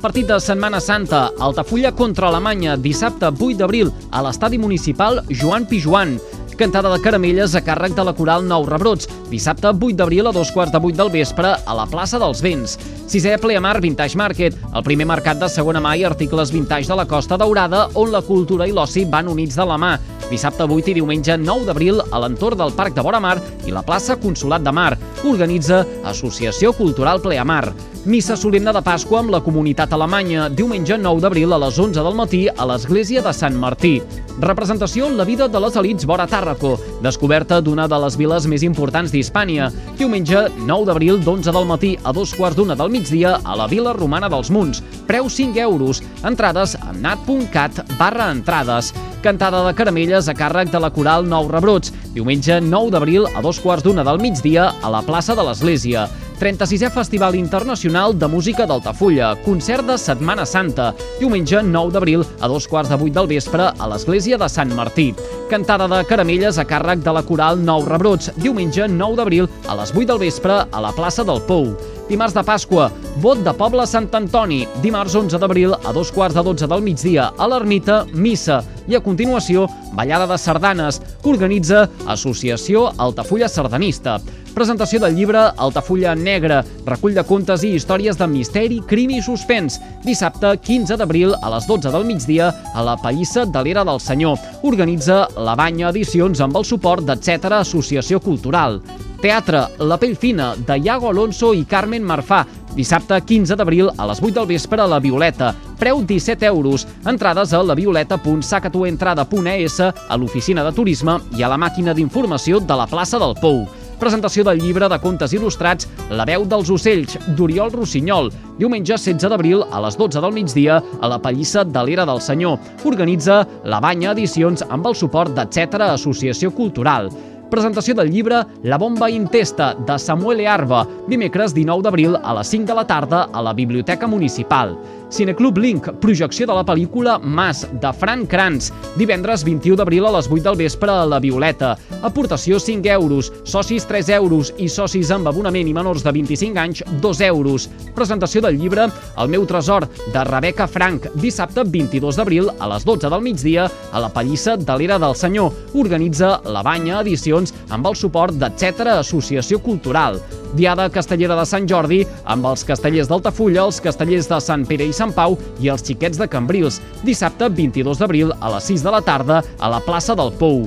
Partit de Setmana Santa, Altafulla contra Alemanya, dissabte 8 d'abril, a l'estadi municipal Joan Pijuan. Cantada de caramelles a càrrec de la coral Nou Rebrots, dissabte 8 d'abril a dos quarts de 8 del vespre a la plaça dels Vents. Sisè Pleamar Vintage Market, el primer mercat de segona mà i articles vintage de la Costa Daurada, on la cultura i l'oci van units de la mà. Dissabte 8 i diumenge 9 d'abril a l'entorn del Parc de Vora Mar i la plaça Consolat de Mar. Organitza Associació Cultural Pleamar. Missa solemne de Pasqua amb la comunitat alemanya, diumenge 9 d'abril a les 11 del matí a l'església de Sant Martí. Representació La vida de les elites vora Tàrraco, descoberta d'una de les viles més importants d'Hispània. Diumenge 9 d'abril d'11 del matí a dos quarts d'una del migdia a la Vila Romana dels Munts. Preu 5 euros. Entrades a nat.cat barra entrades. Cantada de caramelles a càrrec de la coral Nou Rebrots. Diumenge 9 d'abril a dos quarts d'una del migdia a la plaça de l'Església. 36è Festival Internacional de Música d'Altafulla, concert de Setmana Santa, diumenge 9 d'abril a dos quarts de vuit del vespre a l'església de Sant Martí. Cantada de caramelles a càrrec de la coral Nou Rebrots, diumenge 9 d'abril a les 8 del vespre a la plaça del Pou. Dimarts de Pasqua, vot de poble Sant Antoni. Dimarts 11 d'abril a dos quarts de 12 del migdia a l'ermita, missa. I a continuació, ballada de sardanes. Organitza Associació Altafulla Sardanista. Presentació del llibre Altafulla Negra, recull de contes i històries de misteri, crim i suspens. Dissabte 15 d'abril a les 12 del migdia a la Pallissa de l'Era del Senyor. Organitza la Banya Edicions amb el suport d'Etcètera Associació Cultural. Teatre La pell fina, de Iago Alonso i Carmen Marfà. Dissabte 15 d'abril a les 8 del vespre a la Violeta. Preu 17 euros. Entrades a lavioleta.sacatuentrada.es, a l'oficina de turisme i a la màquina d'informació de la plaça del Pou. Presentació del llibre de contes il·lustrats La veu dels ocells, d'Oriol Rossinyol, diumenge 16 d'abril a les 12 del migdia a la Pallissa de l'Era del Senyor. Organitza la Banya Edicions amb el suport d'Etcètera Associació Cultural. Presentació del llibre La bomba intesta, de Samuel Arba, dimecres 19 d'abril a les 5 de la tarda a la Biblioteca Municipal. Cineclub Link, projecció de la pel·lícula Mas, de Fran Kranz, divendres 21 d'abril a les 8 del vespre a la Violeta. Aportació 5 euros, socis 3 euros i socis amb abonament i menors de 25 anys 2 euros. Presentació del llibre El meu tresor, de Rebecca Frank, dissabte 22 d'abril a les 12 del migdia a la Pallissa de l'Era del Senyor. Organitza la Banya Edicions amb el suport d'Etcètera Associació Cultural. Diada Castellera de Sant Jordi amb els castellers d'Altafulla, els castellers de Sant Pere i Sant Pau i els xiquets de Cambrils, dissabte 22 d'abril a les 6 de la tarda a la plaça del Pou.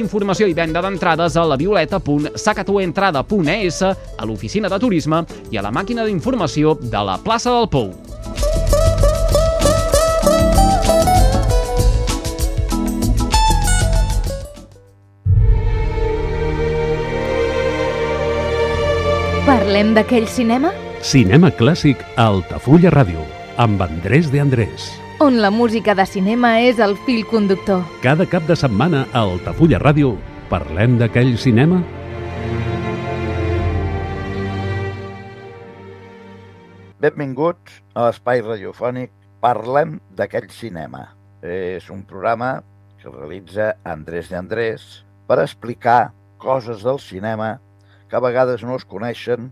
Informació i venda d'entrades a lavioleta.sacatuentrada.es, a l'oficina de turisme i a la màquina d'informació de la plaça del Pou. Parlem d'aquell cinema? Cinema clàssic a Altafulla Ràdio, amb Andrés de Andrés. On la música de cinema és el fil conductor. Cada cap de setmana a Altafulla Ràdio parlem d'aquell cinema? Benvinguts a l'espai radiofònic Parlem d'aquell cinema. És un programa que realitza Andrés de Andrés per explicar coses del cinema que a vegades no es coneixen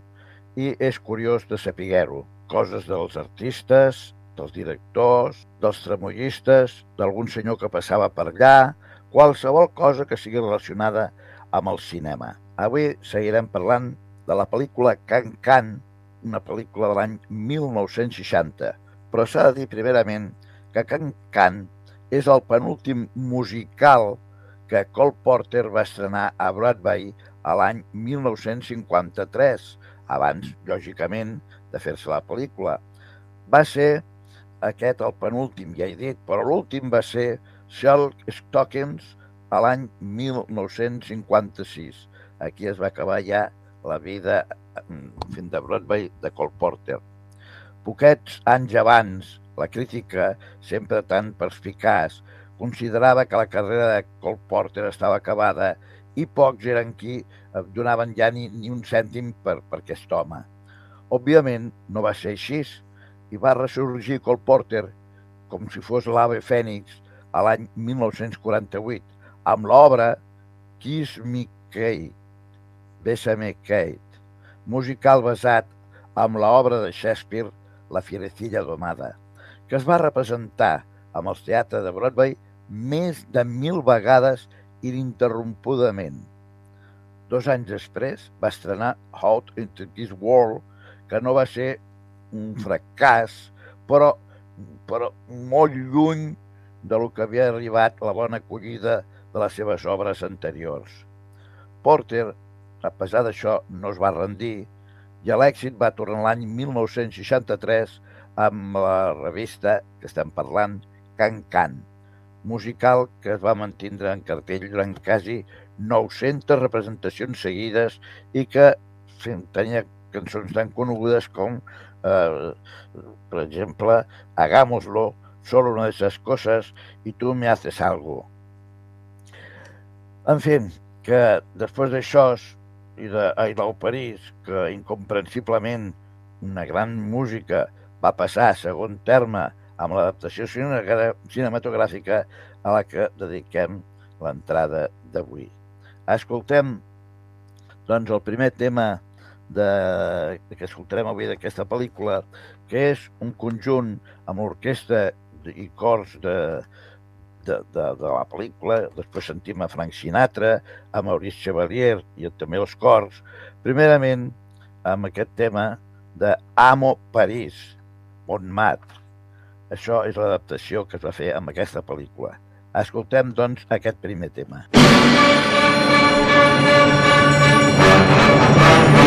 i és curiós de saber-ho. Coses dels artistes, dels directors, dels tramollistes, d'algun senyor que passava per allà, qualsevol cosa que sigui relacionada amb el cinema. Avui seguirem parlant de la pel·lícula Can Can, una pel·lícula de l'any 1960, però s'ha de dir primerament que Can Can és el penúltim musical que Cole Porter va estrenar a Broadway a l'any 1953, abans, lògicament, de fer-se la pel·lícula. Va ser aquest el penúltim, ja he dit, però l'últim va ser Silk Stockings a l'any 1956. Aquí es va acabar ja la vida mm, fent de Broadway de Cole Porter. Poquets anys abans, la crítica, sempre tan perspicaç, considerava que la carrera de Cole Porter estava acabada i pocs eren qui donaven ja ni, ni un cèntim per, per aquest home. Òbviament, no va ser així i va ressorgir Cole Porter com si fos l'ave fènix a l'any 1948 amb l'obra Kiss Me Kate, Bésame Kate, musical basat amb l'obra de Shakespeare La Fierecilla Domada, que es va representar amb el teatre de Broadway més de mil vegades ininterrompudament. Dos anys després va estrenar Out into This World, que no va ser un fracàs, però, però molt lluny de lo que havia arribat la bona acollida de les seves obres anteriors. Porter, a pesar d'això, no es va rendir i l'èxit va tornar l'any 1963 amb la revista que estem parlant, Can Can, musical que es va mantindre en cartell durant quasi 900 representacions seguides i que tenia cançons tan conegudes com, eh, per exemple, Hagámoslo, Solo una de esas cosas y tú me haces algo. En fi, que després d'això i de del París, que incomprensiblement una gran música va passar a segon terme amb l'adaptació cinematogràfica a la que dediquem l'entrada d'avui. Escoltem, doncs, el primer tema de, que escoltarem avui d'aquesta pel·lícula, que és un conjunt amb orquestra i cors de, de, de, de la pel·lícula, després sentim a Frank Sinatra, a Maurice Chevalier i també els cors, primerament amb aquest tema de Amo París, Montmartre. Això és l'adaptació que es va fer amb aquesta pel·lícula. Escoltem, doncs, aquest primer tema. Montmartre,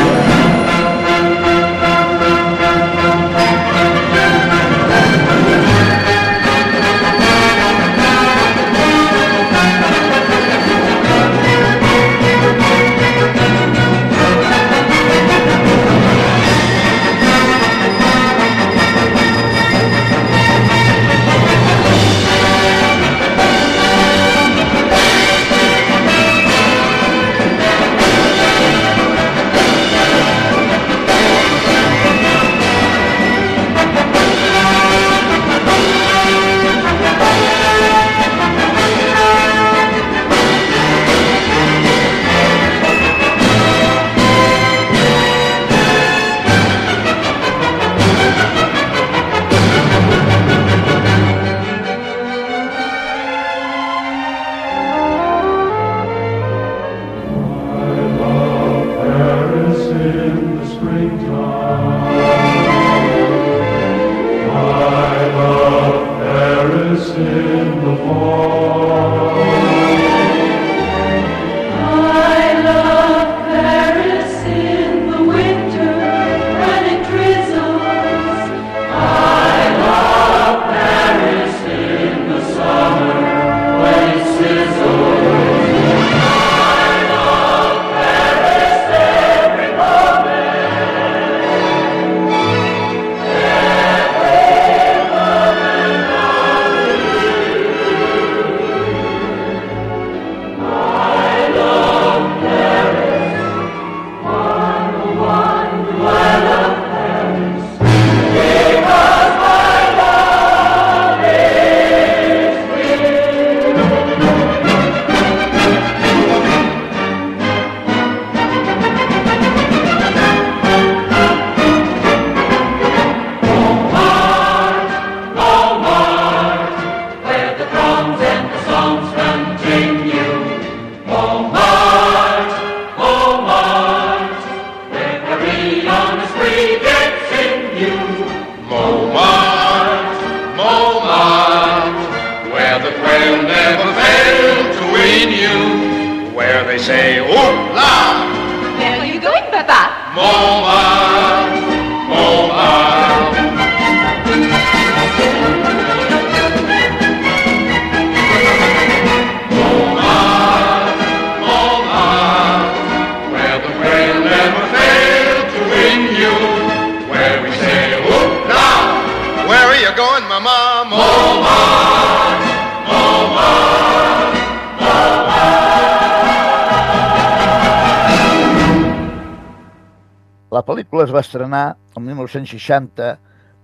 estrenar el 1960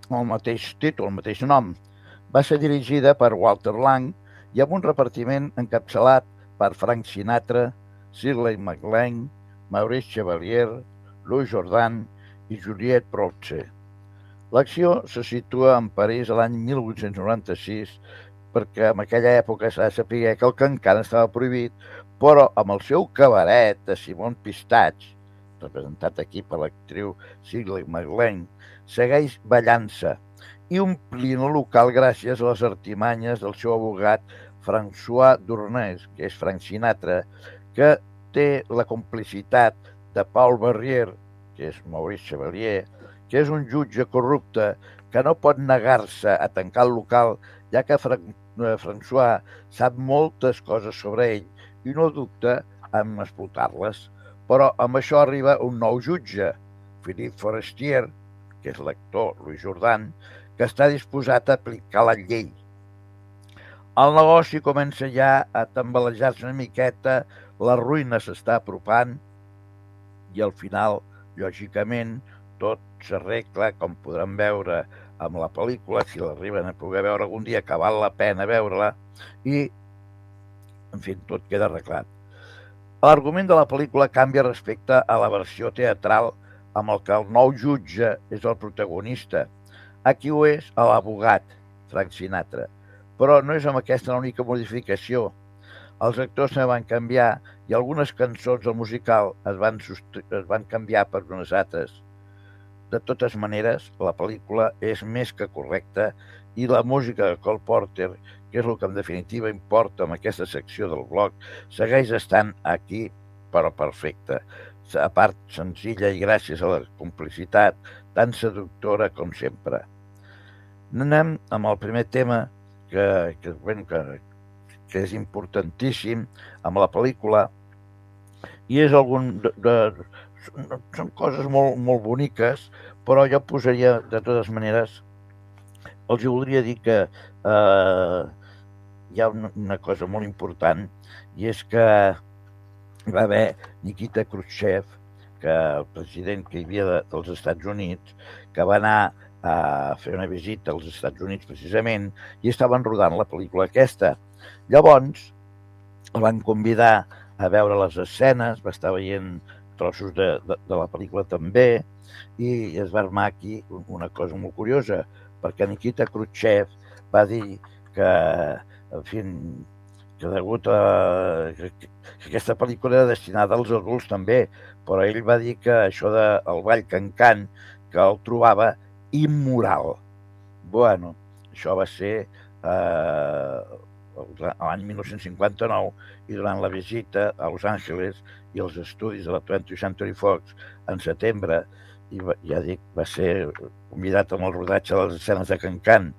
amb el mateix títol, el mateix nom. Va ser dirigida per Walter Lang i amb un repartiment encapçalat per Frank Sinatra, Shirley MacLaine, Maurice Chevalier, Lou Jordan i Juliette Proche. L'acció se situa en París l'any 1896 perquè en aquella època s'ha de saber que el encara estava prohibit, però amb el seu cabaret de Simon Pistatx, representat aquí per l'actriu Shirley MacLaine, segueix ballant-se i omplint el local gràcies a les artimanyes del seu abogat François Dournès, que és Frank Sinatra, que té la complicitat de Paul Barrier, que és Maurice Chevalier, que és un jutge corrupte que no pot negar-se a tancar el local, ja que Fran eh, François sap moltes coses sobre ell i no dubta en explotar-les. Però amb això arriba un nou jutge, Philippe Forestier, que és l'actor Louis Jordan, que està disposat a aplicar la llei. El negoci comença ja a tambalejar-se una miqueta, la ruïna s'està apropant i al final, lògicament, tot s'arregla, com podran veure amb la pel·lícula, si l'arriben a poder veure algun dia, que val la pena veure-la, i, en fi, tot queda arreglat. L'argument de la pel·lícula canvia respecte a la versió teatral amb el que el nou jutge és el protagonista. Aquí ho és l'abogat, Frank Sinatra. Però no és amb aquesta l'única modificació. Els actors se van canviar i algunes cançons del musical es van, es van canviar per unes altres. De totes maneres, la pel·lícula és més que correcta i la música de Cole Porter, que és el que en definitiva importa en aquesta secció del blog, segueix estant aquí, però perfecta. A part, senzilla i gràcies a la complicitat tan seductora com sempre. Anem amb el primer tema, que, que, bueno, que, que és importantíssim amb la pel·lícula, i és algun de, de, són coses molt, molt boniques, però jo posaria, de totes maneres, els voldria dir que eh, hi ha una, una cosa molt important i és que hi va haver Nikita Khrushchev, que el president que hi havia de, dels Estats Units, que va anar a fer una visita als Estats Units precisament i estaven rodant la pel·lícula aquesta. Llavors, el van convidar a veure les escenes, va estar veient trossos de, de, de la pel·lícula també, i es va armar aquí una cosa molt curiosa, perquè Nikita Khrushchev va dir que, en fi, que degut a que, que aquesta pel·lícula era destinada als adults també, però ell va dir que això del de, ball cancant, que el trobava immoral. Bueno, això va ser eh, l'any 1959 i durant la visita a Los Angeles i els estudis de la 20th Century Fox en setembre, i ja dic, va ser convidat amb el rodatge de les escenes de Cancan.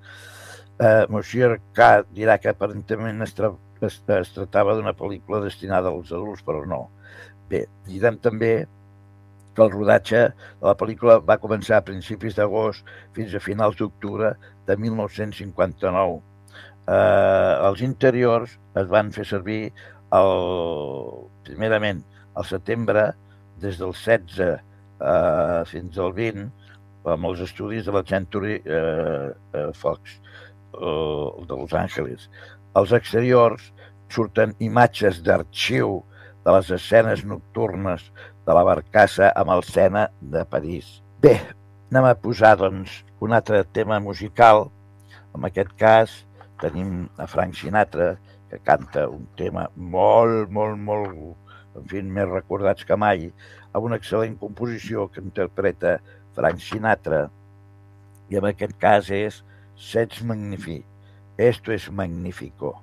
Eh, Monsieur K dirà que aparentment es, tra es, es tractava d'una pel·lícula destinada als adults, però no. Bé, direm també que el rodatge de la pel·lícula va començar a principis d'agost fins a finals d'octubre de 1959. Eh, els interiors es van fer servir el, primerament al setembre des del 16 eh, fins al 20 amb els estudis de la Century eh, eh, Fox eh, de Los Angeles. Als exteriors surten imatges d'arxiu de les escenes nocturnes de la barcassa amb el Sena de París. Bé, anem a posar doncs, un altre tema musical. En aquest cas tenim a Frank Sinatra, que canta un tema molt, molt, molt, en fi, més recordats que mai, amb una excel·lent composició que interpreta Frank Sinatra, i en aquest cas és Sets Magnific. Esto es magnífico.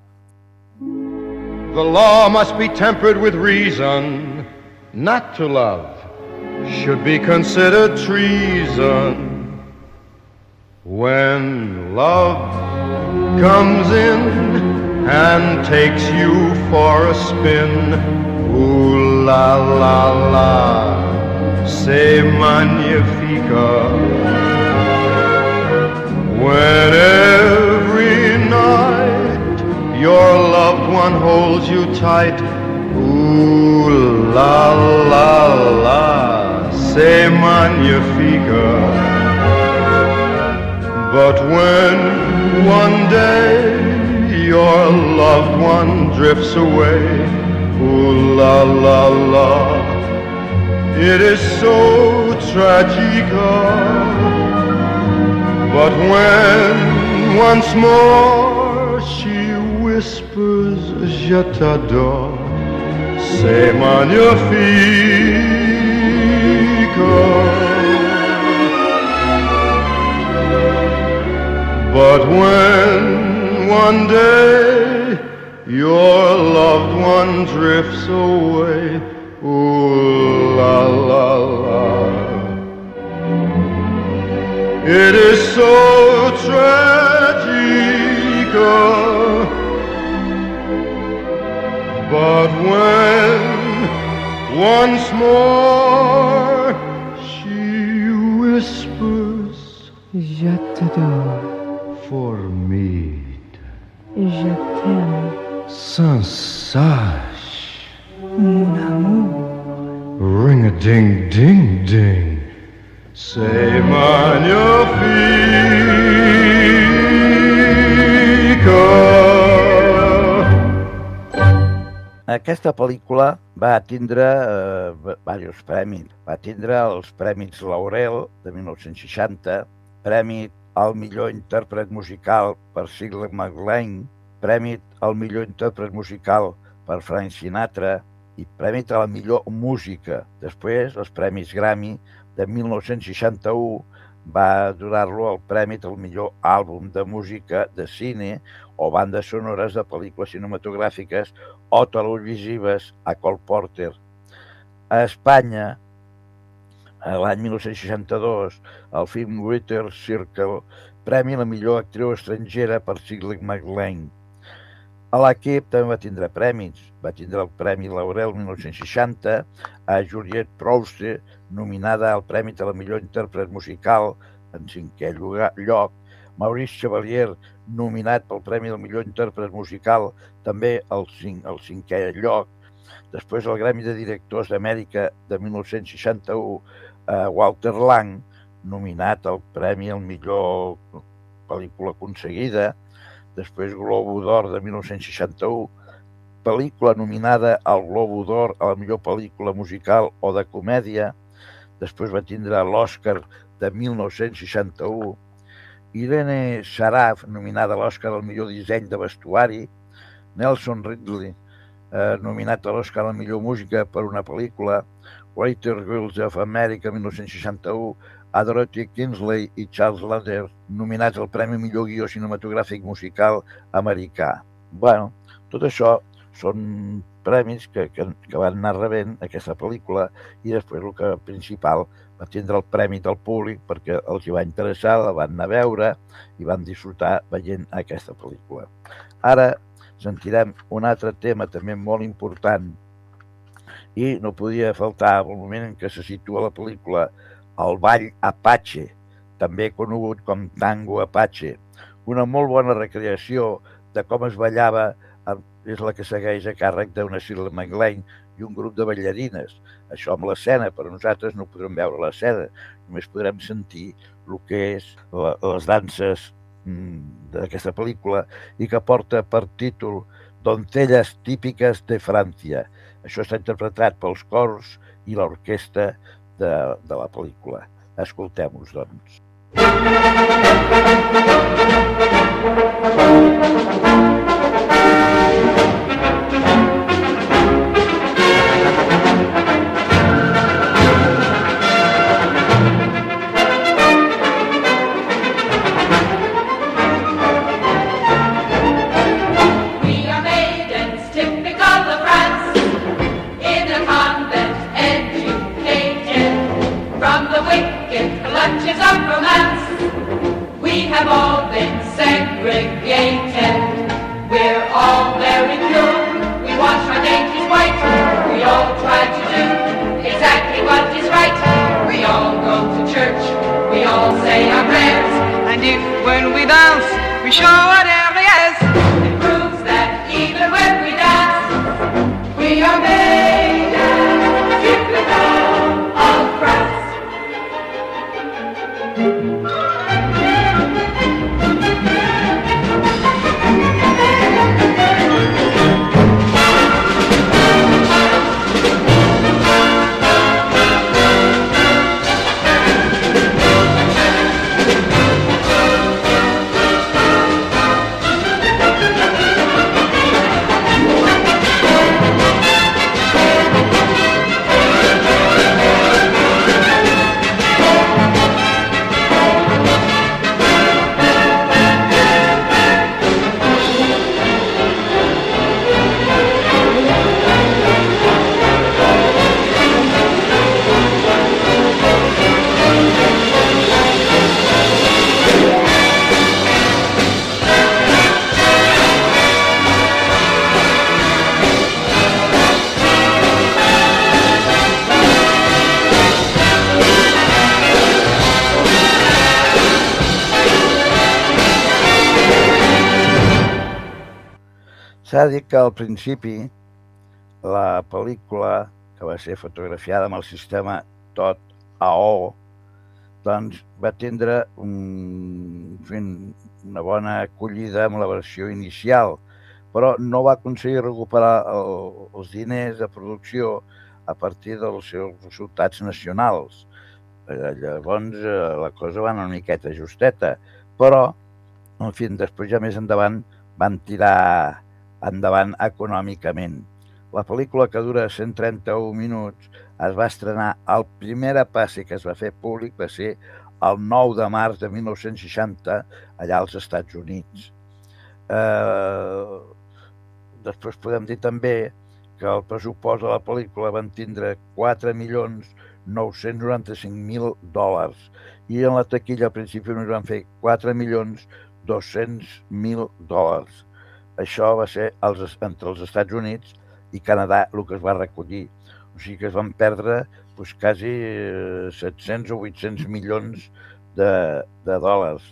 The law must be tempered with reason. Not to love should be considered treason. When love comes in and takes you for a spin, ooh la la la, say magnifica. When every night your loved one holds you tight, ooh la la la, say magnifica. But when one day your loved one drifts away, ooh la la la, it is so tragica. But when once more she whispers, Je t'adore, c'est magnifique. But when one day your loved one drifts away, ooh la la la. It is so tragic. Uh, but when once more she whispers, Je t'adore, For me, je t'aime, sans sache, mon amour. ring a ding ding ding. Say magnifica. Aquesta pel·lícula va tindre eh, diversos premis. Va tindre els Premis Laurel de 1960, Premi al millor intèrpret musical per Shirley MacLaine, Premi al millor intèrpret musical per Frank Sinatra i Premi a la millor música. Després, els Premis Grammy de 1961 va donar-lo el Premi al millor àlbum de música de cine o bandes sonores de pel·lícules cinematogràfiques o televisives a Cole Porter. A Espanya, l'any 1962, el film Winter Circle premi la millor actriu estrangera per Shirley MacLaine. A l'equip també va tindre premis. Va tindre el Premi Laurel 1960 a Juliette Prowse, nominada al Premi de la millor intèrpret musical en cinquè lloc, Maurice Chevalier, nominat pel Premi del millor intèrpret musical, també al, cinc, al cinquè lloc. Després el Gremi de Directors d'Amèrica de 1961, eh, Walter Lang, nominat al Premi al millor pel·lícula aconseguida. Després Globo d'Or de 1961, pel·lícula nominada al Globo d'Or a la millor pel·lícula musical o de comèdia. Després va tindre l'Oscar de 1961. Irene Saraf, nominada a l'Oscar al millor disseny de vestuari. Nelson Ridley, eh, nominat a l'Oscar a la millor música per una pel·lícula. Waiter Girls of America 1961, a Dorothy Kingsley i Charles Lander, nominats al Premi Millor Guió Cinematogràfic Musical Americà. bueno, tot això són premis que, que, que van anar rebent aquesta pel·lícula i després el que principal va tindre el premi del públic perquè els hi va interessar, la van anar a veure i van disfrutar veient aquesta pel·lícula. Ara sentirem un altre tema també molt important i no podia faltar el moment en què se situa la pel·lícula el ball Apache, també conegut com Tango Apache, una molt bona recreació de com es ballava és la que segueix a càrrec d'una Shirley MacLaine i un grup de ballarines. Això amb l'escena, però nosaltres no podrem veure l'escena, només podrem sentir el que és la, les danses mm, d'aquesta pel·lícula i que porta per títol Doncelles típiques de França. Això està interpretat pels cors i l'orquestra de, de la pel·lícula. Escoltem-los, doncs. We are Música S'ha dit que al principi la pel·lícula que va ser fotografiada amb el sistema tot AO doncs va tindre un, en fi, una bona acollida amb la versió inicial, però no va aconseguir recuperar el, els diners de producció a partir dels seus resultats nacionals. Eh, Llavors eh, la cosa va una miqueta justeta, però, en fi, després ja més endavant van tirar endavant econòmicament. La pel·lícula, que dura 131 minuts, es va estrenar, el primer passi que es va fer públic va ser el 9 de març de 1960, allà als Estats Units. Eh, després podem dir també que el pressupost de la pel·lícula van tindre 4 milions 995.000 dòlars i en la taquilla al principi només van fer 4 milions 200.000 dòlars. Això va ser els, entre els Estats Units i Canadà el que es va recollir. O sigui que es van perdre doncs, quasi eh, 700 o 800 milions de, de dòlars.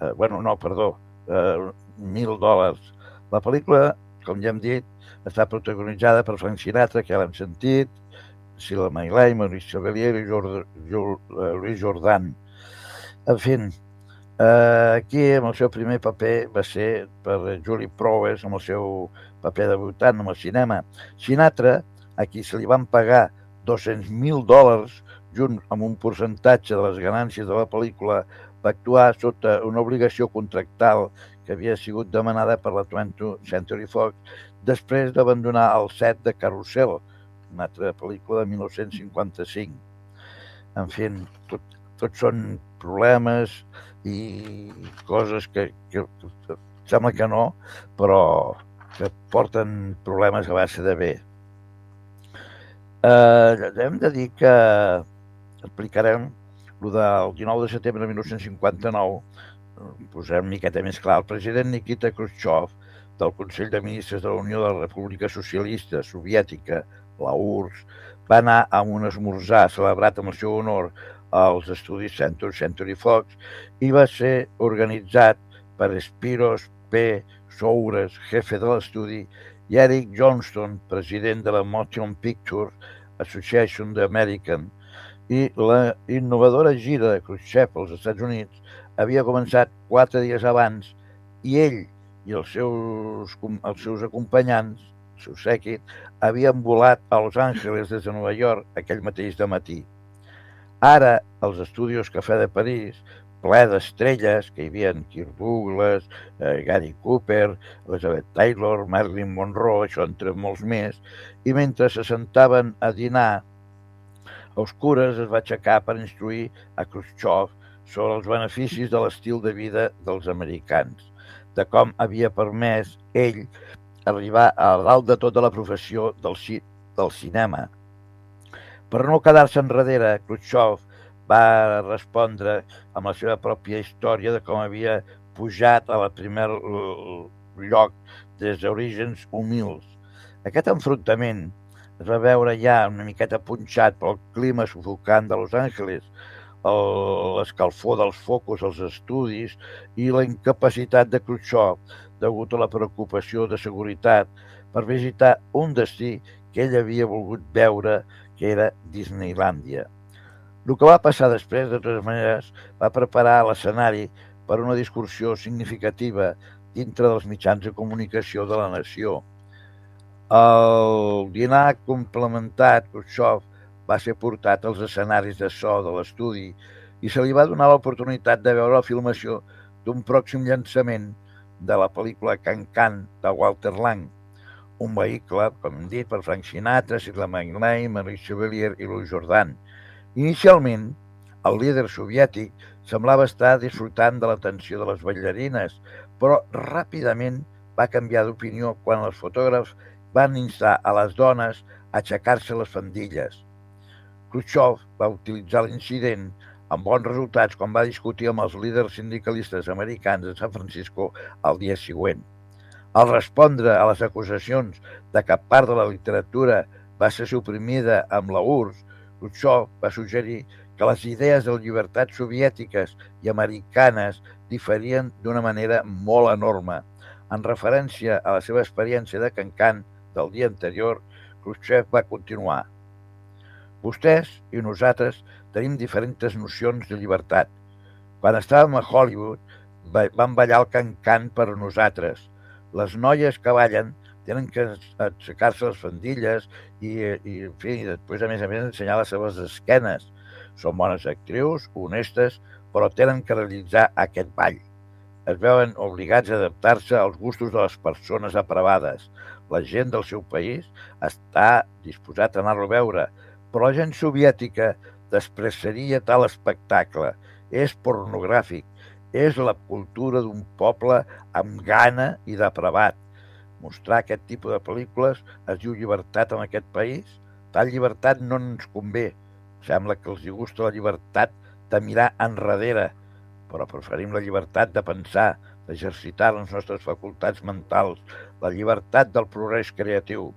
Eh, bueno, no, perdó, eh, 1.000 dòlars. La pel·lícula, com ja hem dit, està protagonitzada per Frank Sinatra, que ja l'hem sentit, Sila Mailai, Maurice Chevalier i Jord Luis Jordan. En fi, eh, aquí amb el seu primer paper va ser per Julie Prowes, amb el seu paper debutant amb el cinema. Sinatra, a qui se li van pagar 200.000 dòlars junt amb un percentatge de les ganàncies de la pel·lícula, va actuar sota una obligació contractal que havia sigut demanada per la 20th Century Fox després d'abandonar el set de Carrusel, una altra pel·lícula de 1955. En fi, tot, tot són problemes i coses que, que, que sembla que no, però que porten problemes a base de bé. Eh, hem de dir que explicarem el del 19 de setembre de 1959, posem una miqueta més clar, el president Nikita Khrushchev del Consell de Ministres de la Unió de la República Socialista Soviètica, la URSS, va anar a un esmorzar celebrat en el seu honor als estudis Century, Century Fox i va ser organitzat per Spiros P. Soures, jefe de l'estudi, i Eric Johnston, president de la Motion Picture Association d'American, i la innovadora gira de Khrushchev als Estats Units havia començat quatre dies abans i ell i els seus, els seus acompanyants, el seu sèquit, havien volat a Los Angeles des de Nova York aquell mateix de matí. Ara, els estudis Cafè de París, ple d'estrelles, que hi havia Kirk Douglas, eh, Gary Cooper, Elizabeth Taylor, Marilyn Monroe, això entre molts més, i mentre se sentaven a dinar, Oscures es va aixecar per instruir a Khrushchev sobre els beneficis de l'estil de vida dels americans, de com havia permès ell arribar a dalt de tota la professió del, ci del cinema. Per no quedar-se enrere, Khrushchev va respondre amb la seva pròpia història de com havia pujat a la primer lloc des d'orígens humils. Aquest enfrontament es va veure ja una miqueta punxat pel clima sufocant de Los Angeles, l'escalfor dels focus als estudis i la incapacitat de Khrushchev degut a la preocupació de seguretat per visitar un destí que ell havia volgut veure, que era Disneylàndia. El que va passar després, de totes maneres, va preparar l'escenari per una discursió significativa dintre dels mitjans de comunicació de la nació. El dinar complementat, Khrushchev, va ser portat als escenaris de so de l'estudi i se li va donar l'oportunitat de veure la filmació d'un pròxim llançament de la pel·lícula Can Can de Walter Lang, un vehicle, com hem dit, per Frank Sinatra, Sidla McNay, Marie Chevalier i Louis Jordan. Inicialment, el líder soviètic semblava estar disfrutant de l'atenció de les ballarines, però ràpidament va canviar d'opinió quan els fotògrafs van instar a les dones a aixecar-se les fandilles. Khrushchev va utilitzar l'incident amb bons resultats quan va discutir amb els líders sindicalistes americans de San Francisco el dia següent. Al respondre a les acusacions de que part de la literatura va ser suprimida amb la URSS, Khrushchev va suggerir que les idees de llibertat soviètiques i americanes diferien d'una manera molt enorme. En referència a la seva experiència de Cancan del dia anterior, Khrushchev va continuar. Vostès i nosaltres tenim diferents nocions de llibertat. Quan estàvem a Hollywood, van ballar el can-can per nosaltres. Les noies que ballen tenen que aixecar-se les fandilles i, i, en fi, després, a més a més, ensenyar les seves esquenes. Són bones actrius, honestes, però tenen que realitzar aquest ball. Es veuen obligats a adaptar-se als gustos de les persones aprovades. La gent del seu país està disposat a anar-lo a veure, però la gent soviètica despreciaria tal espectacle. És pornogràfic, és la cultura d'un poble amb gana i depravat. Mostrar aquest tipus de pel·lícules es diu llibertat en aquest país? Tal llibertat no ens convé. Sembla que els gusta la llibertat de mirar enrere, però preferim la llibertat de pensar, d'exercitar les nostres facultats mentals, la llibertat del progrés creatiu.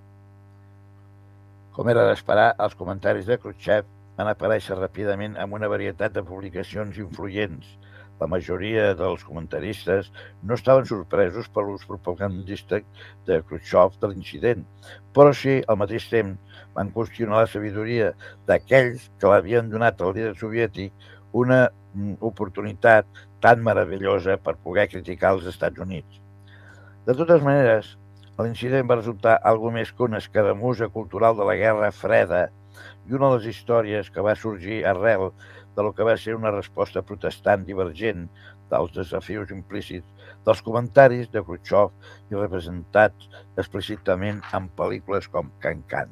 Com era d'esperar, els comentaris de Khrushchev van aparèixer ràpidament amb una varietat de publicacions influents. La majoria dels comentaristes no estaven sorpresos per l'ús propagandístic de Khrushchev de l'incident, però sí, al mateix temps, van qüestionar la sabidoria d'aquells que l'havien donat al líder soviètic una mm, oportunitat tan meravellosa per poder criticar els Estats Units. De totes maneres, L'incident va resultar algo més que una escaramussa cultural de la Guerra Freda i una de les històries que va sorgir arrel de lo que va ser una resposta protestant divergent dels desafius implícits dels comentaris de Khrushchev i representats explícitament en pel·lícules com Can Can.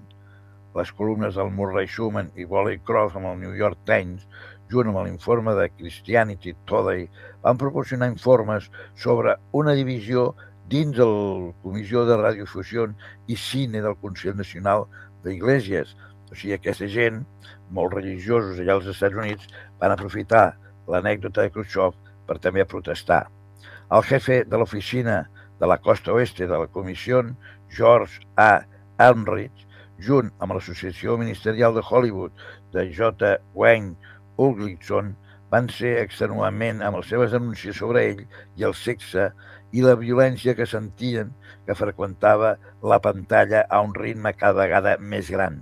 Les columnes del Murray Schumann i Wally Cross amb el New York Times, junt amb l'informe de Christianity Today, van proporcionar informes sobre una divisió dins de la Comissió de Radiofusió i Cine del Consell Nacional d'Iglésies. O sigui, aquesta gent, molt religiosos allà als Estats Units, van aprofitar l'anècdota de Khrushchev per també protestar. El jefe de l'oficina de la costa oeste de la comissió, George A. Elmrich, junt amb l'Associació Ministerial de Hollywood de J. Wayne Ulglickson, van ser extenuament amb les seves denúncies sobre ell i el sexe i la violència que sentien que freqüentava la pantalla a un ritme cada vegada més gran.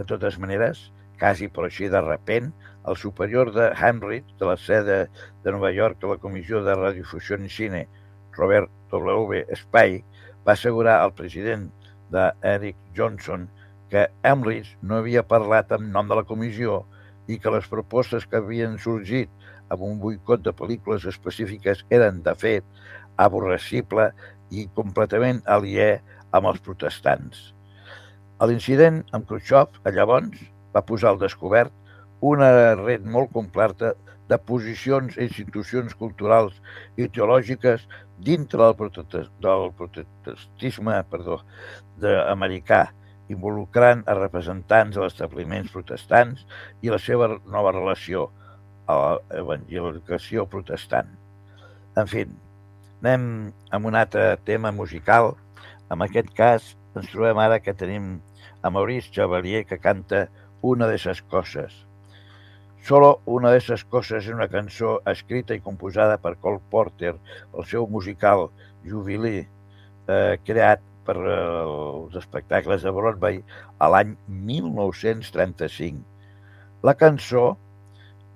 De totes maneres, quasi per així de repent, el superior de Hamrit, de la sede de Nova York de la Comissió de Radiofusió i Cine, Robert W. Spike, va assegurar al president de Eric Johnson que Emrich no havia parlat en nom de la comissió i que les propostes que havien sorgit amb un boicot de pel·lícules específiques eren, de fet, aborrecible i completament aliè amb els protestants. L'incident amb Khrushchev, llavors, va posar al descobert una red molt completa de posicions i institucions culturals i teològiques dintre del, protestisme perdó, de, americà involucrant a representants de establiments protestants i la seva nova relació a l'evangelització protestant. En fi, anem amb un altre tema musical. En aquest cas, ens trobem ara que tenim a Maurice Chevalier que canta Una de esas cosas. Solo una de esas cosas és una cançó escrita i composada per Cole Porter, el seu musical Jubilee, eh, creat per eh, els espectacles de Broadway a l'any 1935. La cançó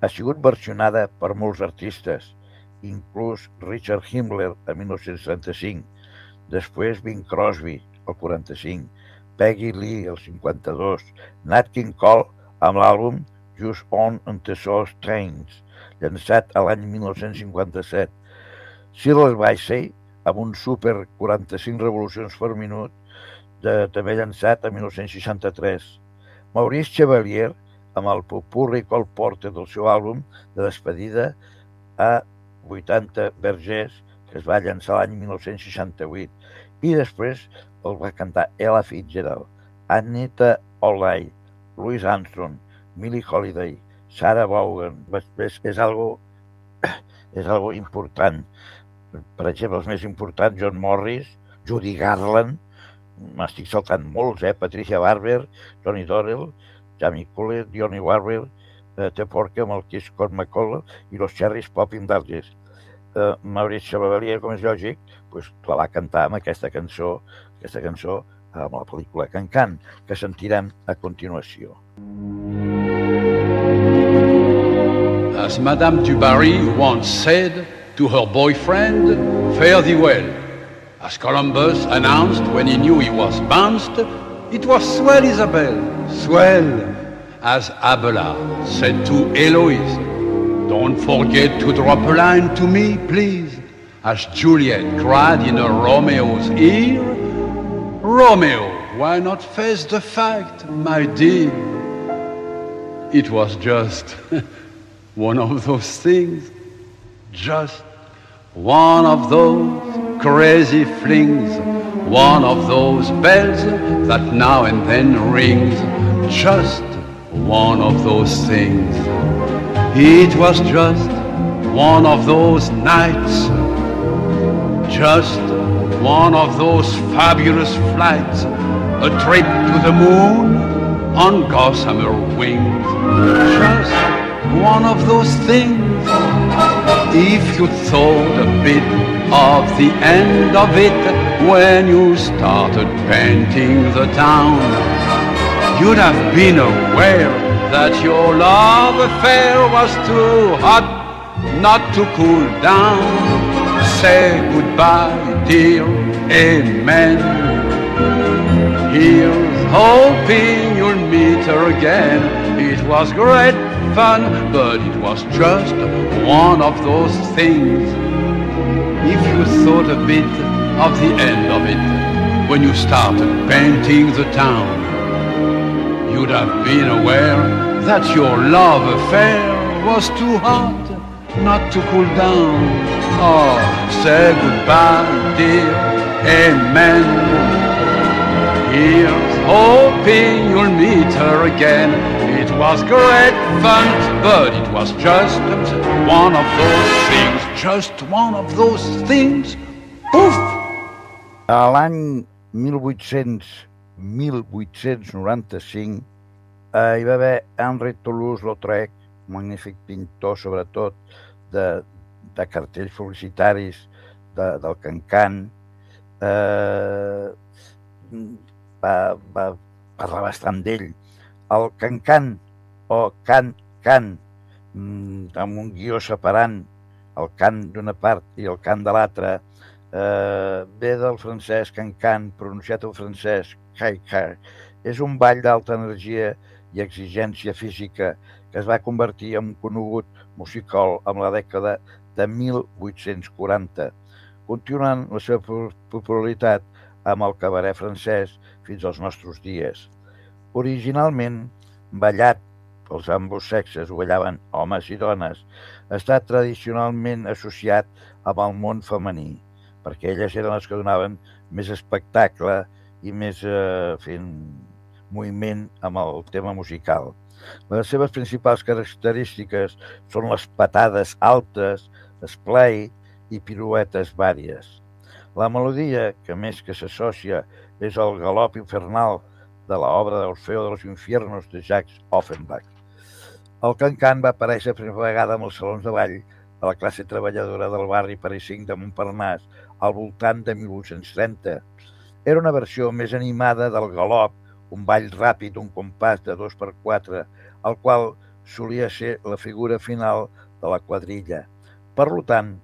ha sigut versionada per molts artistes, inclús Richard Himmler a 1935, després Bing Crosby, el 45, Peggy Lee, el 52, Nat King Cole amb l'àlbum Just On and the Soul Trains, llançat a l'any 1957, Cyril Bassey amb un super 45 revolucions per minut, de, també llançat a 1963. Maurice Chevalier amb el Popurri Col Porter del seu àlbum de despedida a 80 Vergers, que es va llançar l'any 1968, i després el va cantar Ella Fitzgerald, Anita Olay, Louis Armstrong, Millie Holiday, Sarah Vaughan, és, és algo és algo important. Per exemple, els més importants, John Morris, Judy Garland, m'estic saltant molts, eh? Patricia Barber, Tony Dorrell, Jamie Cullen, Dionny Warner, eh, T. Porca, Kiss Scott McCall i los Cherries Popping Darges. Eh, Maurice Chevalier, com és lògic, pues, la va cantar amb aquesta cançó, aquesta cançó amb la pel·lícula Can Can, que sentirem a continuació. As Madame du Barry once said to her boyfriend, fare thee well. As Columbus announced when he knew he was bounced, it was swell, Isabel, swell. As Abelard said to Eloise, don't forget to drop a line to me, please. As Juliet cried in Romeo's ear, Romeo, why not face the fact, my dear? It was just one of those things, just one of those crazy flings, one of those bells that now and then rings, just one of those things. It was just one of those nights, just one of those fabulous flights, a trip to the moon on gossamer wings, just one of those things. If you thought a bit of the end of it when you started painting the town, you'd have been aware that your love affair was too hot not to cool down. Say goodbye, dear, amen. Here's hoping you'll meet her again. It was great fun, but it was just one of those things. If you thought a bit of the end of it when you started painting the town, you'd have been aware that your love affair was too hot not to cool down. Oh, say goodbye, dear, amen. Here's hoping you'll meet her again. It was great fun, but it was just one of those things, just one of those things. Poof! A l'any 1800, 1895 eh, hi va haver Henri Toulouse-Lautrec, magnífic pintor sobretot de, de cartells publicitaris de, del Cancan, eh, va, va parlar bastant d'ell. El Cancan o Can Can, mm, amb un guió separant el cant d'una part i el cant de l'altra, eh, ve del francès Cancan, pronunciat en francès Kaikar. És un ball d'alta energia i exigència física que es va convertir en un conegut musical amb la dècada de 1840, continuant la seva popularitat amb el cabaret francès fins als nostres dies. Originalment, ballat pels ambos sexes, ho ballaven homes i dones, està tradicionalment associat amb el món femení, perquè elles eren les que donaven més espectacle i més, eh, fent, moviment amb el tema musical. Les seves principals característiques són les patades altes, esplai i piruetes vàries. La melodia, que més que s'associa és el galop infernal de l'obra d'Orfeo de los Infiernos de Jacques Offenbach. El cancan va aparèixer per primera vegada amb els salons de ball a la classe treballadora del barri parisinc de Montparnasse al voltant de 1830. Era una versió més animada del galop, un ball ràpid, un compàs de 2 per 4, el qual solia ser la figura final de la quadrilla. Per tant,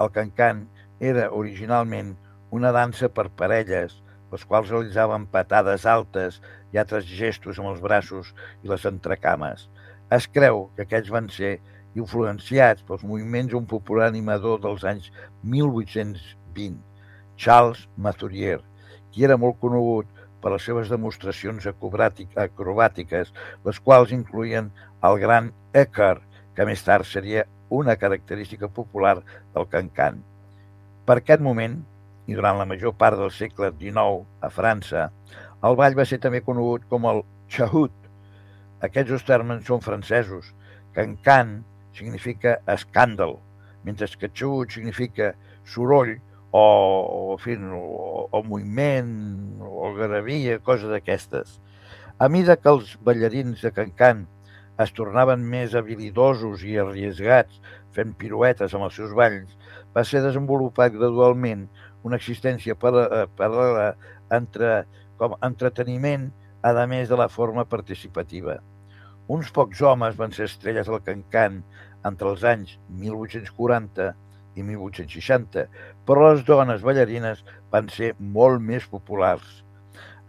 el cancan era originalment una dansa per parelles, les quals realitzaven patades altes i altres gestos amb els braços i les entrecames. Es creu que aquests van ser influenciats pels moviments d'un popular animador dels anys 1820, Charles Maturier, qui era molt conegut per les seves demostracions acrobàtiques, les quals incluïen el gran Ecker, que més tard seria una característica popular del cancan. Per aquest moment, i durant la major part del segle XIX a França, el ball va ser també conegut com el chahut. Aquests dos termes són francesos. Cancan significa escàndol, mentre que chahut significa soroll o, o, en fi, o, o moviment o gravia, cosa d'aquestes. A mida que els ballarins de Cancan es tornaven més habilidosos i arriesgats fent piruetes amb els seus balls, va ser desenvolupat gradualment una existència eh, paral·lela entre com entreteniment, a més de la forma participativa. Uns pocs homes van ser estrelles del cancan entre els anys 1840 i 1860, però les dones ballarines van ser molt més populars.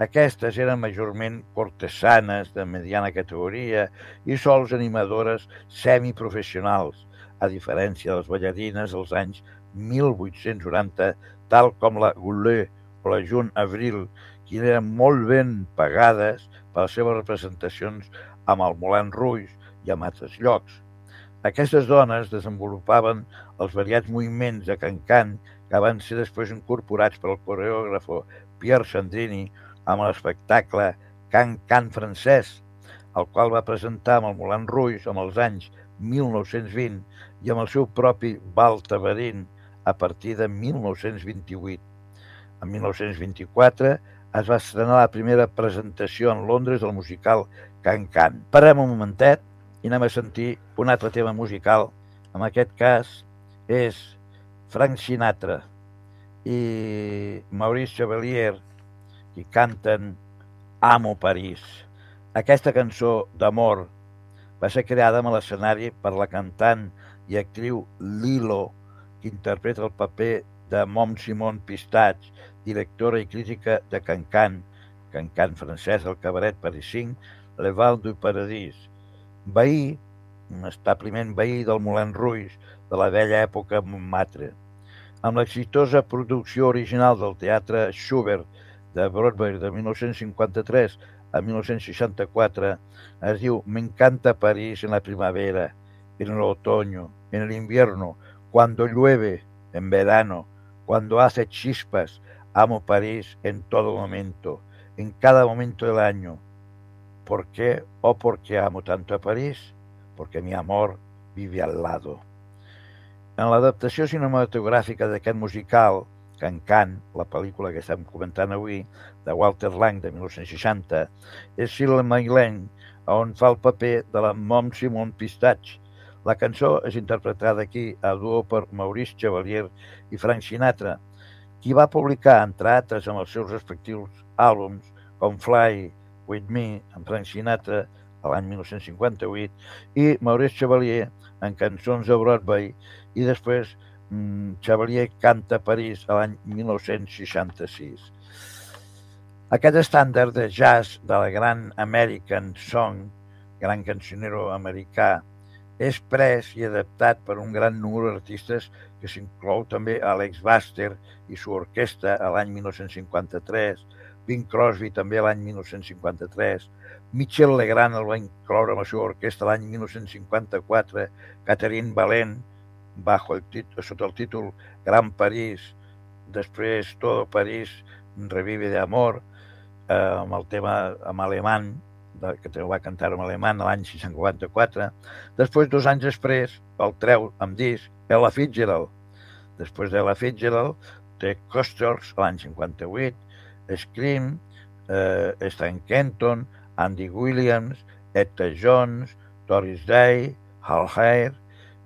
Aquestes eren majorment cortesanes de mediana categoria i sols animadores semiprofessionals, a diferència de les ballarines dels anys 1890, tal com la Goulet o la June Avril, que eren molt ben pagades per les seves representacions amb el Moulin Rouge i a altres llocs. Aquestes dones desenvolupaven els variats moviments de cancan que van ser després incorporats pel coreògrafo Pierre Sandrini amb l'espectacle Can Can francès, el qual va presentar amb el Moulin Rouge amb els anys 1920 i amb el seu propi Bal Tabarín a partir de 1928. En 1924 es va estrenar la primera presentació en Londres del musical Can Can. Parem un momentet i anem a sentir un altre tema musical. En aquest cas és Frank Sinatra i Maurice Chevalier qui canten Amo París. Aquesta cançó d'amor va ser creada amb l'escenari per la cantant i actriu Lilo, que interpreta el paper de Mom Simon Pistatx, directora i crítica de Cancan, Cancan francès al cabaret parisinc Le Val du Paradis, veí, establiment veí del Moulin Rouge de la vella època Montmartre. Amb l'exitosa producció original del teatre Schubert de Broadway de 1953 a 1964 es diu Me encanta París en la primavera, en el otoño, en el invierno, cuando llueve, en verano, cuando hace chispas, amo París en todo momento, en cada momento del año, ¿Por qué o por qué amo tanto a París? Porque mi amor vive al lado. En l'adaptació cinematogràfica d'aquest musical, Can Can, la pel·lícula que estem comentant avui, de Walter Lang de 1960, és Shirley MacLaine, on fa el paper de la Mom Simon Pistatx. La cançó és interpretada aquí a duo per Maurice Chevalier i Frank Sinatra, qui va publicar, entre altres, amb els seus respectius àlbums, com Fly, With Me, amb Frank Sinatra, a l'any 1958, i Maurice Chevalier en cançons de Broadway, i després mm, Chevalier canta a París a l'any 1966. Aquest estàndard de jazz de la gran American Song, gran cancionero americà, és pres i adaptat per un gran número d'artistes que s'inclou també Alex Buster i su orquestra a l'any 1953, Bing Crosby també l'any 1953, Michel Legrand el va incloure amb la seva orquestra l'any 1954, Catherine Valent, bajo el títol, sota el títol Gran París, després Todo París revive de amor, eh, amb el tema amb alemany, que també va cantar en alemany l'any 654. Després, dos anys després, el treu amb disc Ella Fitzgerald. Després d'Ella Fitzgerald, té Costers l'any 58, Scream, eh, Stan Kenton, Andy Williams, Etta Jones, Doris Day, Hal Hare,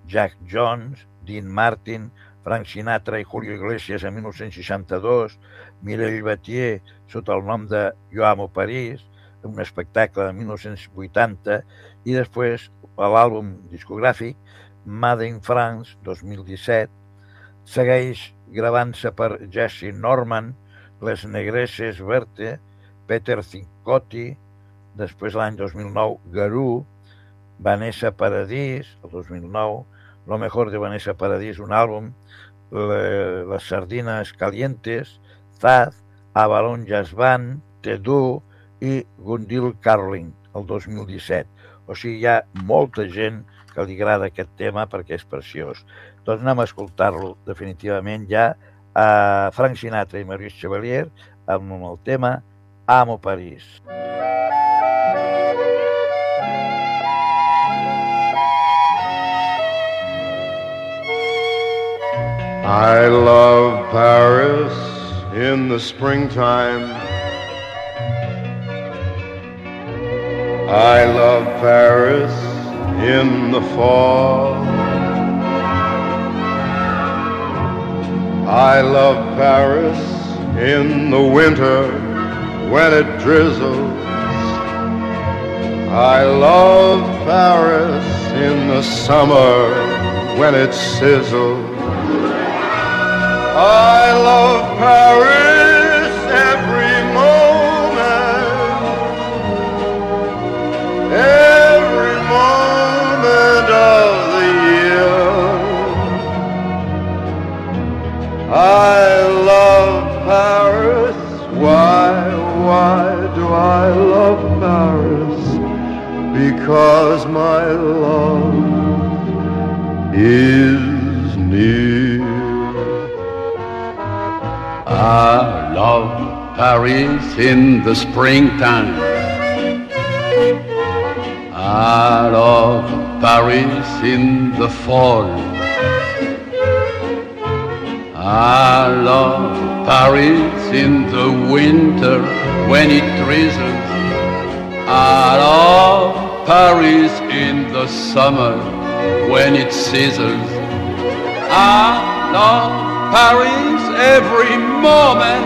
Jack Jones, Dean Martin, Frank Sinatra i Julio Iglesias en 1962, Mireille Battier sota el nom de Jo amo París, un espectacle de 1980, i després l'àlbum discogràfic Made in France, 2017, segueix gravant-se per Jesse Norman, Les Negresses Verte, Peter Cincotti, després l'any 2009 Garú, Vanessa Paradís, el 2009, Lo mejor de Vanessa Paradís, un àlbum, le, Les Sardines Calientes, Zaz, Avalon Jazz Band, Tedu i Gundil Carling, el 2017. O sigui, hi ha molta gent que li agrada aquest tema perquè és preciós. Doncs anem a escoltar-lo definitivament ja a Frank Sinatra i Maurice Chevalier amb el tema Amo París. I love Paris in the springtime. I love Paris in the fall. I love Paris in the winter when it drizzles. I love Paris in the summer when it sizzles. I love Paris every moment, every moment of I love Paris. Why, why do I love Paris? Because my love is near. I love Paris in the springtime. I love Paris in the fall. I love Paris in the winter when it drizzles. I love Paris in the summer when it sizzles. I love Paris every moment,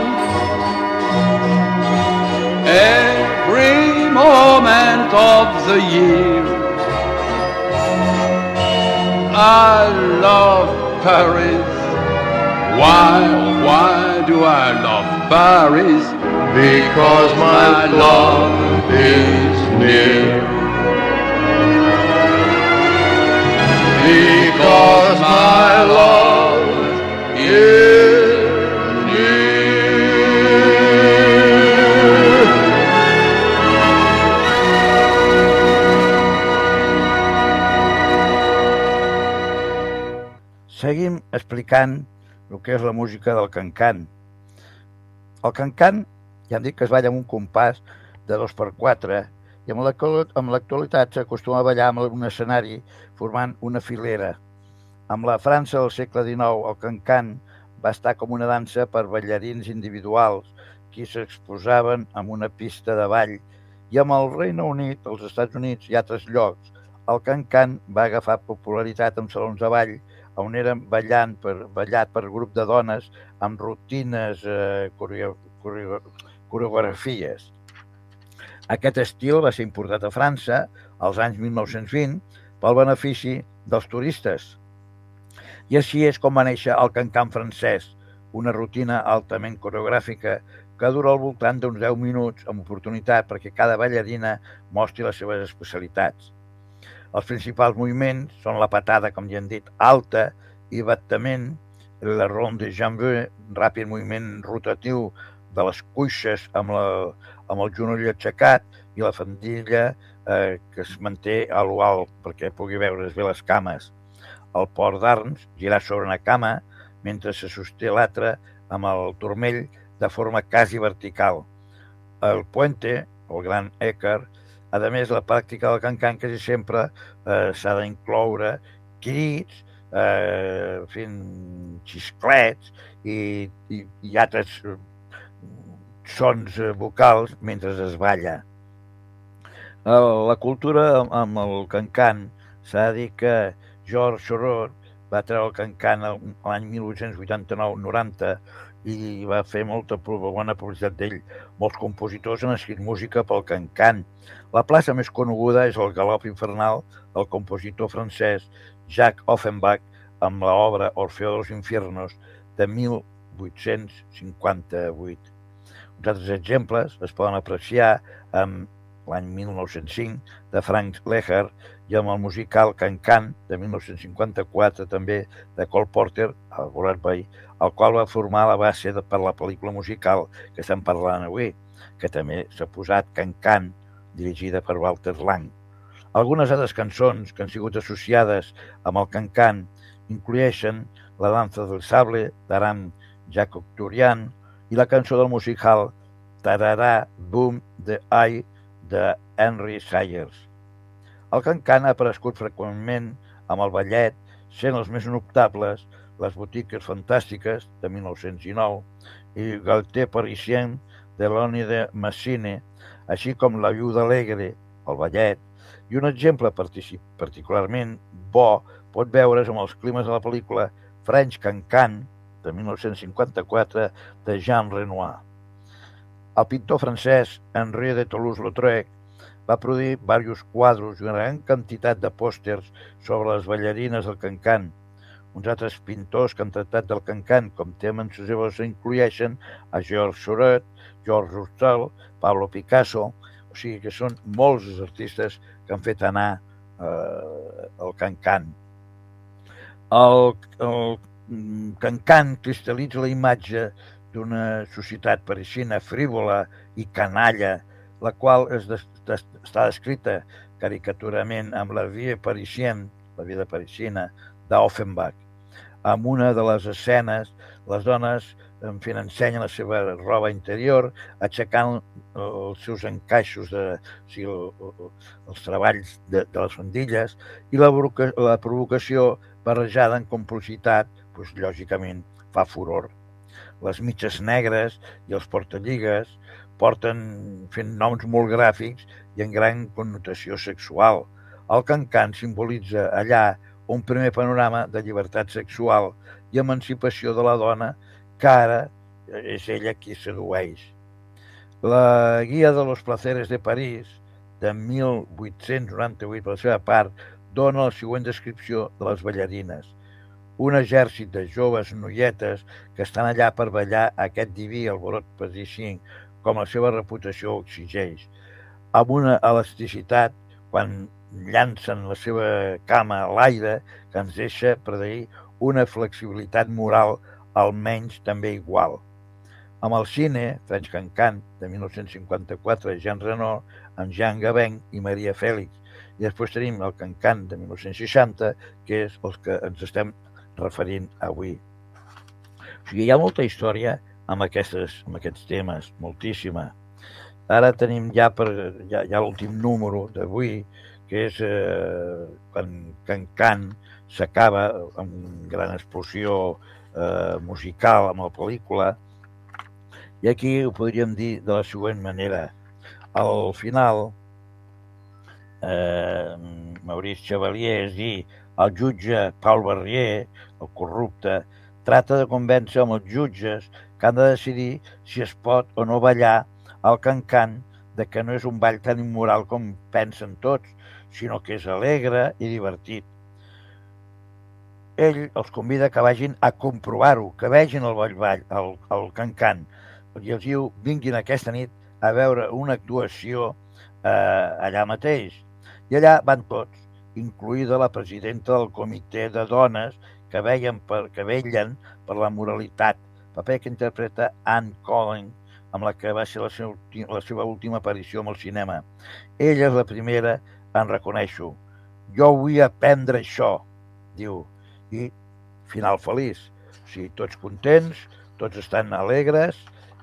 every moment of the year. I love Paris. Why, why do I love Paris? Because my love is near. Because my love is. Seguim explicant el que és la música del cancan. El cancan, ja hem dit que es balla amb un compàs de 2x4 i amb l'actu- amb l'actualitat s'acostuma a ballar amb un escenari formant una filera. Amb la França del segle XIX, el cancan va estar com una dansa per ballarins individuals qui s'exposaven en una pista de ball i amb el Regne Unit, els Estats Units i altres llocs, el cancan va agafar popularitat en salons de ball on eren ballant per, ballat per grup de dones amb rutines, eh, coreo, coreo, coreografies. Aquest estil va ser importat a França als anys 1920 pel benefici dels turistes. I així és com va néixer el cancan francès, una rutina altament coreogràfica que dura al voltant d'uns 10 minuts amb oportunitat perquè cada ballarina mostri les seves especialitats. Els principals moviments són la patada, com ja hem dit, alta i battament, la ronde de jambes, ràpid moviment rotatiu de les cuixes amb, la, amb el genoll aixecat i la fandilla eh, que es manté a lo alt perquè pugui veure's bé les cames. El port d'arms, girar sobre una cama, mentre se sosté l'altre amb el turmell de forma quasi vertical. el puente, el gran Ecker, a més, la pràctica del cancan quasi sempre eh, s'ha d'incloure crits, eh, fent xisclets i, i, i altres eh, sons eh, vocals mentre es balla. La cultura amb- el cancan s'ha de dir que George Sorot va treure el cancan a- l'any 1889-90 i va fer molta bona publicitat d'ell. Molts compositors han escrit música pel cancan. La plaça més coneguda és el Galop Infernal del compositor francès Jacques Offenbach amb l'obra Orfeo de los Infiernos de 1858. Uns altres exemples es poden apreciar amb l'any 1905 de Frank Leher i amb el musical Can Can de 1954 també de Cole Porter, el Broadway, el qual va formar la base de, per la pel·lícula musical que estem parlant avui, que també s'ha posat Can Can, dirigida per Walter Lang. Algunes altres cançons que han sigut associades amb el Can Can inclueixen La danza del sable d'Aram Jacob Turian i la cançó del musical Tararà Boom the Eye de Henry Sayers. El cancan ha aparegut freqüentment amb el ballet, sent els més notables les botiques fantàstiques de 1909 i Galté Parisien de l'Oni de Massine, així com la Viuda Alegre, el ballet, i un exemple particularment bo pot veure's amb els climes de la pel·lícula French Cancan de 1954 de Jean Renoir. El pintor francès Henri de Toulouse-Lautrec va produir diversos quadros i una gran quantitat de pòsters sobre les ballarines del cancan. Uns altres pintors que han tractat del cancan com temes seus inclueixen a Georges Seurat, Georges Roussel, Pablo Picasso, o sigui que són molts els artistes que han fet anar eh, el cancan. El, el cancan cristal·litza la imatge d'una societat parisina frívola i canalla, la qual es des, des, està descrita caricaturament amb la via parisien, la vida parisina, d'Offenbach. Amb una de les escenes, les dones en fi, ensenyen la seva roba interior, aixecant els seus encaixos, de, o sigui, el, el, els treballs de, de les fondilles, i la, la provocació barrejada en complicitat, doncs, lògicament, fa furor. Les mitges negres i els portalligues porten fent noms molt gràfics i en gran connotació sexual. El cancan simbolitza allà un primer panorama de llibertat sexual i emancipació de la dona que ara és ella qui sedueix. La Guia de los Placeres de París, de 1898, per la seva part, dona la següent descripció de les ballarines. Un exèrcit de joves noietes que estan allà per ballar aquest diví alborot parisien, com la seva reputació exigeix, amb una elasticitat quan llancen la seva cama a l'aire que ens deixa predir una flexibilitat moral almenys també igual. Amb el cine, French Cancan, de 1954, Jean Reno, amb Jean Gabin i Maria Fèlix. I després tenim el Cancan de 1960, que és el que ens estem referint avui. O sigui, hi ha molta història amb, aquestes, amb aquests temes, moltíssima. Ara tenim ja, per, ja, ja l'últim número d'avui, que és eh, quan Can Can s'acaba amb una gran explosió eh, musical amb la pel·lícula. I aquí ho podríem dir de la següent manera. Al final, eh, Maurice Chevalier, és dir, el jutge Paul Barrier, el corrupte, trata de convèncer amb els jutges que han de decidir si es pot o no ballar al cancan de que no és un ball tan immoral com pensen tots, sinó que és alegre i divertit. Ell els convida que vagin a comprovar-ho, que vegin el ball, ball el, el cancan, i els diu vinguin aquesta nit a veure una actuació eh, allà mateix. I allà van tots, incluïda la presidenta del comitè de dones que veien per, que vellen per la moralitat, paper que interpreta Anne Collin, amb la que va ser la seva, ulti- la seva última aparició amb el cinema. Ella és la primera en reconèixer-ho. Jo vull aprendre això, diu, i final feliç. O sigui, tots contents, tots estan alegres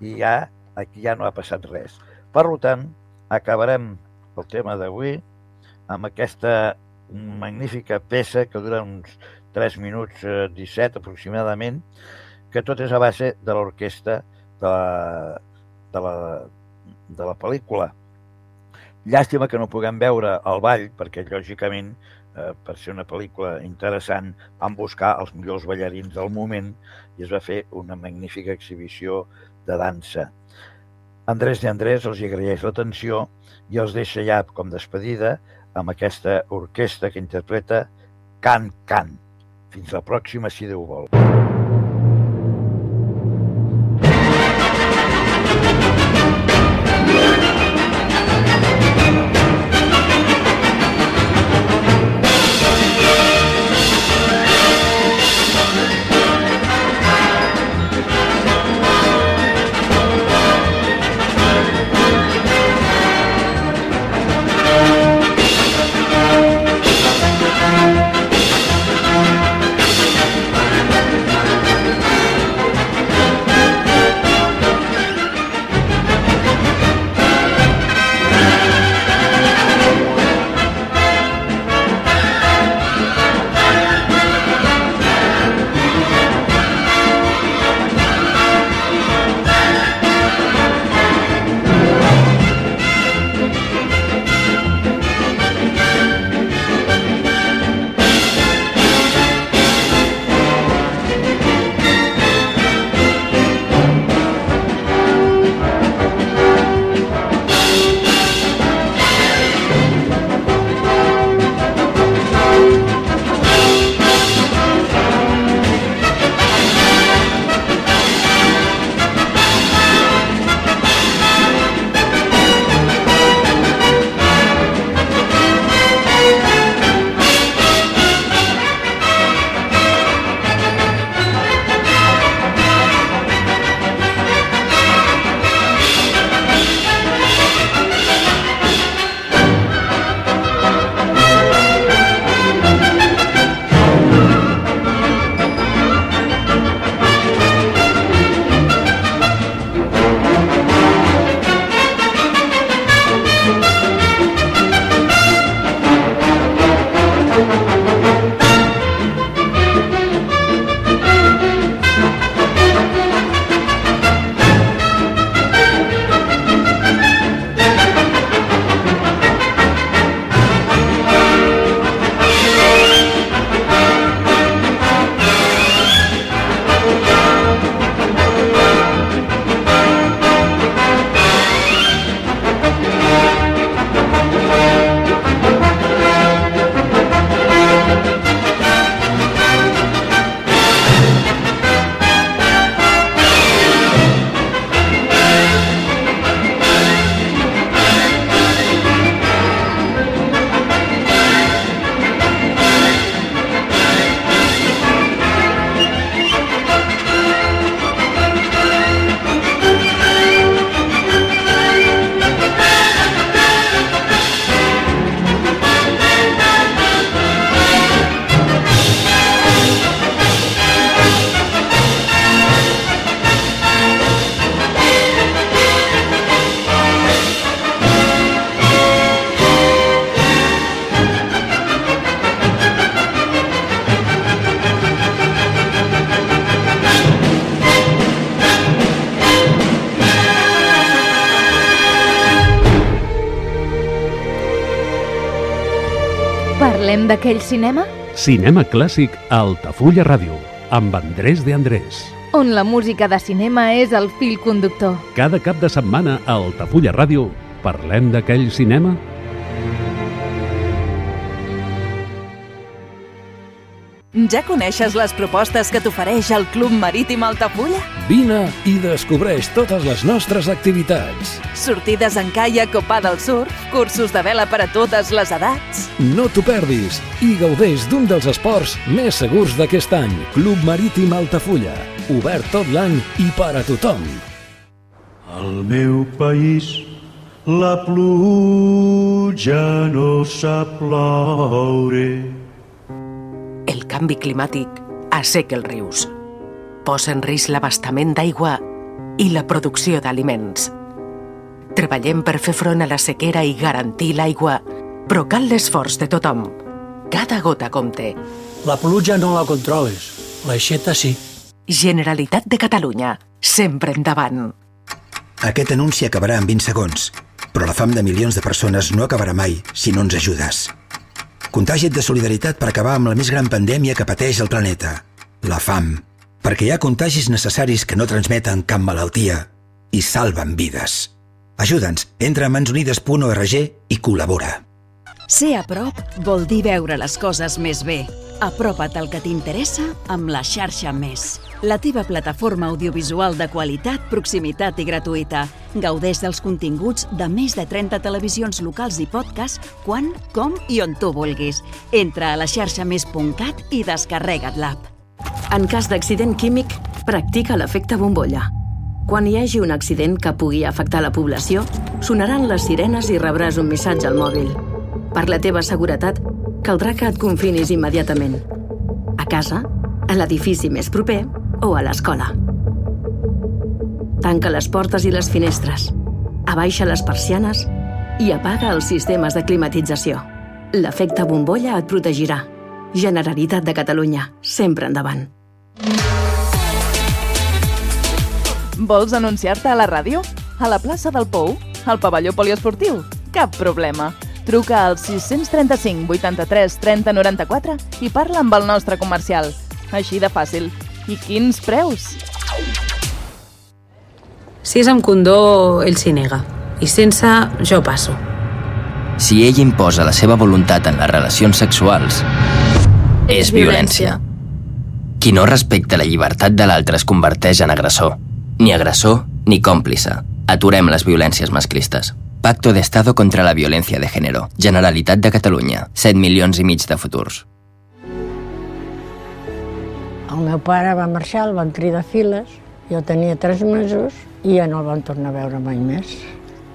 i ja aquí ja no ha passat res. Per tant, acabarem el tema d'avui amb aquesta magnífica peça que dura uns 3 minuts eh, 17 aproximadament, que tot és a base de l'orquestra de, la, de, la, de la pel·lícula. Llàstima que no puguem veure el ball, perquè lògicament, eh, per ser una pel·lícula interessant, van buscar els millors ballarins del moment i es va fer una magnífica exhibició de dansa. Andrés de Andrés els agraeix l'atenció i els deixa ja com despedida amb aquesta orquestra que interpreta Can Can. Fins la pròxima, si Déu vol. d'aquell cinema Cinema clàssic a Altafulla Ràdio, amb Andrés de Andrés. on la música de cinema és el fil conductor. Cada cap de setmana a Altafulla Ràdio parlem d'aquell cinema Ja coneixes les propostes que t'ofereix el Club Marítim Altafulla? Vine i descobreix totes les nostres activitats. Sortides en caiac o pa del surf, cursos de vela per a totes les edats. No t'ho perdis i gaudeix d'un dels esports més segurs d'aquest any. Club Marítim Altafulla. Obert tot l'any i per a tothom. Al meu país la pluja no sap ploure. El canvi climàtic asseca els rius, posa en risc l'abastament d'aigua i la producció d'aliments. Treballem per fer front a la sequera i garantir l'aigua, però cal l'esforç de tothom. Cada gota compte. La pluja no la controles, l'aixeta sí. Generalitat de Catalunya, sempre endavant. Aquest anunci acabarà en 20 segons, però la fam de milions de persones no acabarà mai si no ens ajudes. Contàgia't de solidaritat per acabar amb la més gran pandèmia que pateix el planeta, la fam. Perquè hi ha contagis necessaris que no transmeten cap malaltia i salven vides. Ajuda'ns, entra a mansunides.org i col·labora. Ser a prop vol dir veure les coses més bé. Apropa't al que t'interessa amb la xarxa Més. La teva plataforma audiovisual de qualitat, proximitat i gratuïta. Gaudeix dels continguts de més de 30 televisions locals i podcast quan, com i on tu vulguis. Entra a la xarxamés.cat i descarrega't l'app. En cas d'accident químic, practica l'efecte bombolla. Quan hi hagi un accident que pugui afectar la població, sonaran les sirenes i rebràs un missatge al mòbil. Per la teva seguretat, caldrà que et confinis immediatament. A casa, a l'edifici més proper o a l'escola. Tanca les portes i les finestres, abaixa les persianes i apaga els sistemes de climatització. L'efecte bombolla et protegirà. Generalitat de Catalunya, sempre endavant. Vols anunciar-te a la ràdio? A la plaça del Pou? Al pavelló poliesportiu? Cap problema. Truca al 635 83 30 94 i parla amb el nostre comercial. Així de fàcil. I quins preus? Si és amb condó, ell s'hi nega. I sense, jo passo. Si ell imposa la seva voluntat en les relacions sexuals, és violència. Qui no respecta la llibertat de l'altre es converteix en agressor. Ni agressor ni còmplice. Aturem les violències masclistes. Pacto de Estado contra la Violencia de Género. Generalitat de Catalunya. 7 milions i mig de futurs. El meu pare va marxar, el van cridar files, jo tenia tres mesos i ja no el van tornar a veure mai més.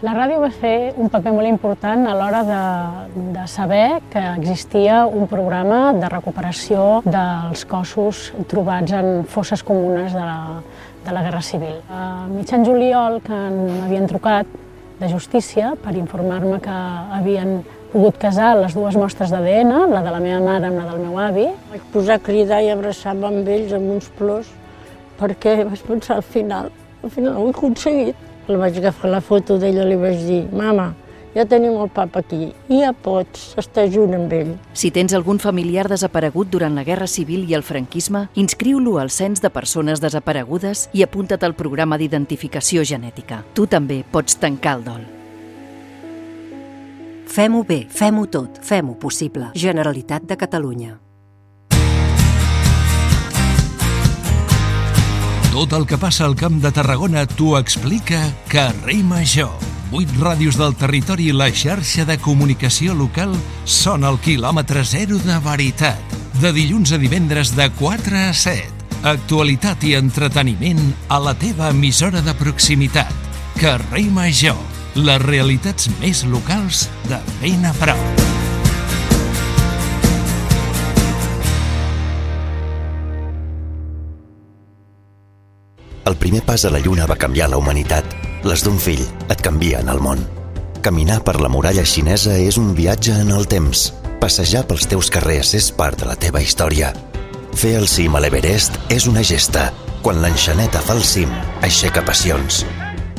La ràdio va fer un paper molt important a l'hora de, de saber que existia un programa de recuperació dels cossos trobats en fosses comunes de la, de la Guerra Civil. A mitjan juliol que m'havien trucat de justícia per informar-me que havien pogut casar les dues mostres d'ADN, la de la meva mare amb la del meu avi. Vaig posar a cridar i abraçar-me amb ells amb uns plors perquè vaig pensar al final, al final ho he aconseguit. El vaig agafar la foto d'ella i li vaig dir, mama, ja tenim el papa aquí, i ja pots estar junt amb ell. Si tens algun familiar desaparegut durant la Guerra Civil i el franquisme, inscriu-lo al Cens de Persones Desaparegudes i apunta't al programa d'identificació genètica. Tu també pots tancar el dol. Fem-ho bé, fem-ho tot, fem-ho possible. Generalitat de Catalunya. Tot el que passa al Camp de Tarragona t'ho explica Carrer Major. Vuit ràdios del territori i la xarxa de comunicació local són el quilòmetre zero de veritat. De dilluns a divendres de 4 a 7. Actualitat i entreteniment a la teva emissora de proximitat. Carrer Major. Les realitats més locals de ben a prop. El primer pas a la Lluna va canviar la humanitat. Les d'un fill et canvien el món. Caminar per la muralla xinesa és un viatge en el temps. Passejar pels teus carrers és part de la teva història. Fer el cim a l'Everest és una gesta. Quan l'enxaneta fa el cim, aixeca passions.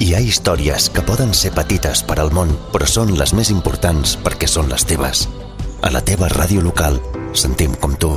Hi ha històries que poden ser petites per al món, però són les més importants perquè són les teves. A la teva ràdio local, sentim com tu.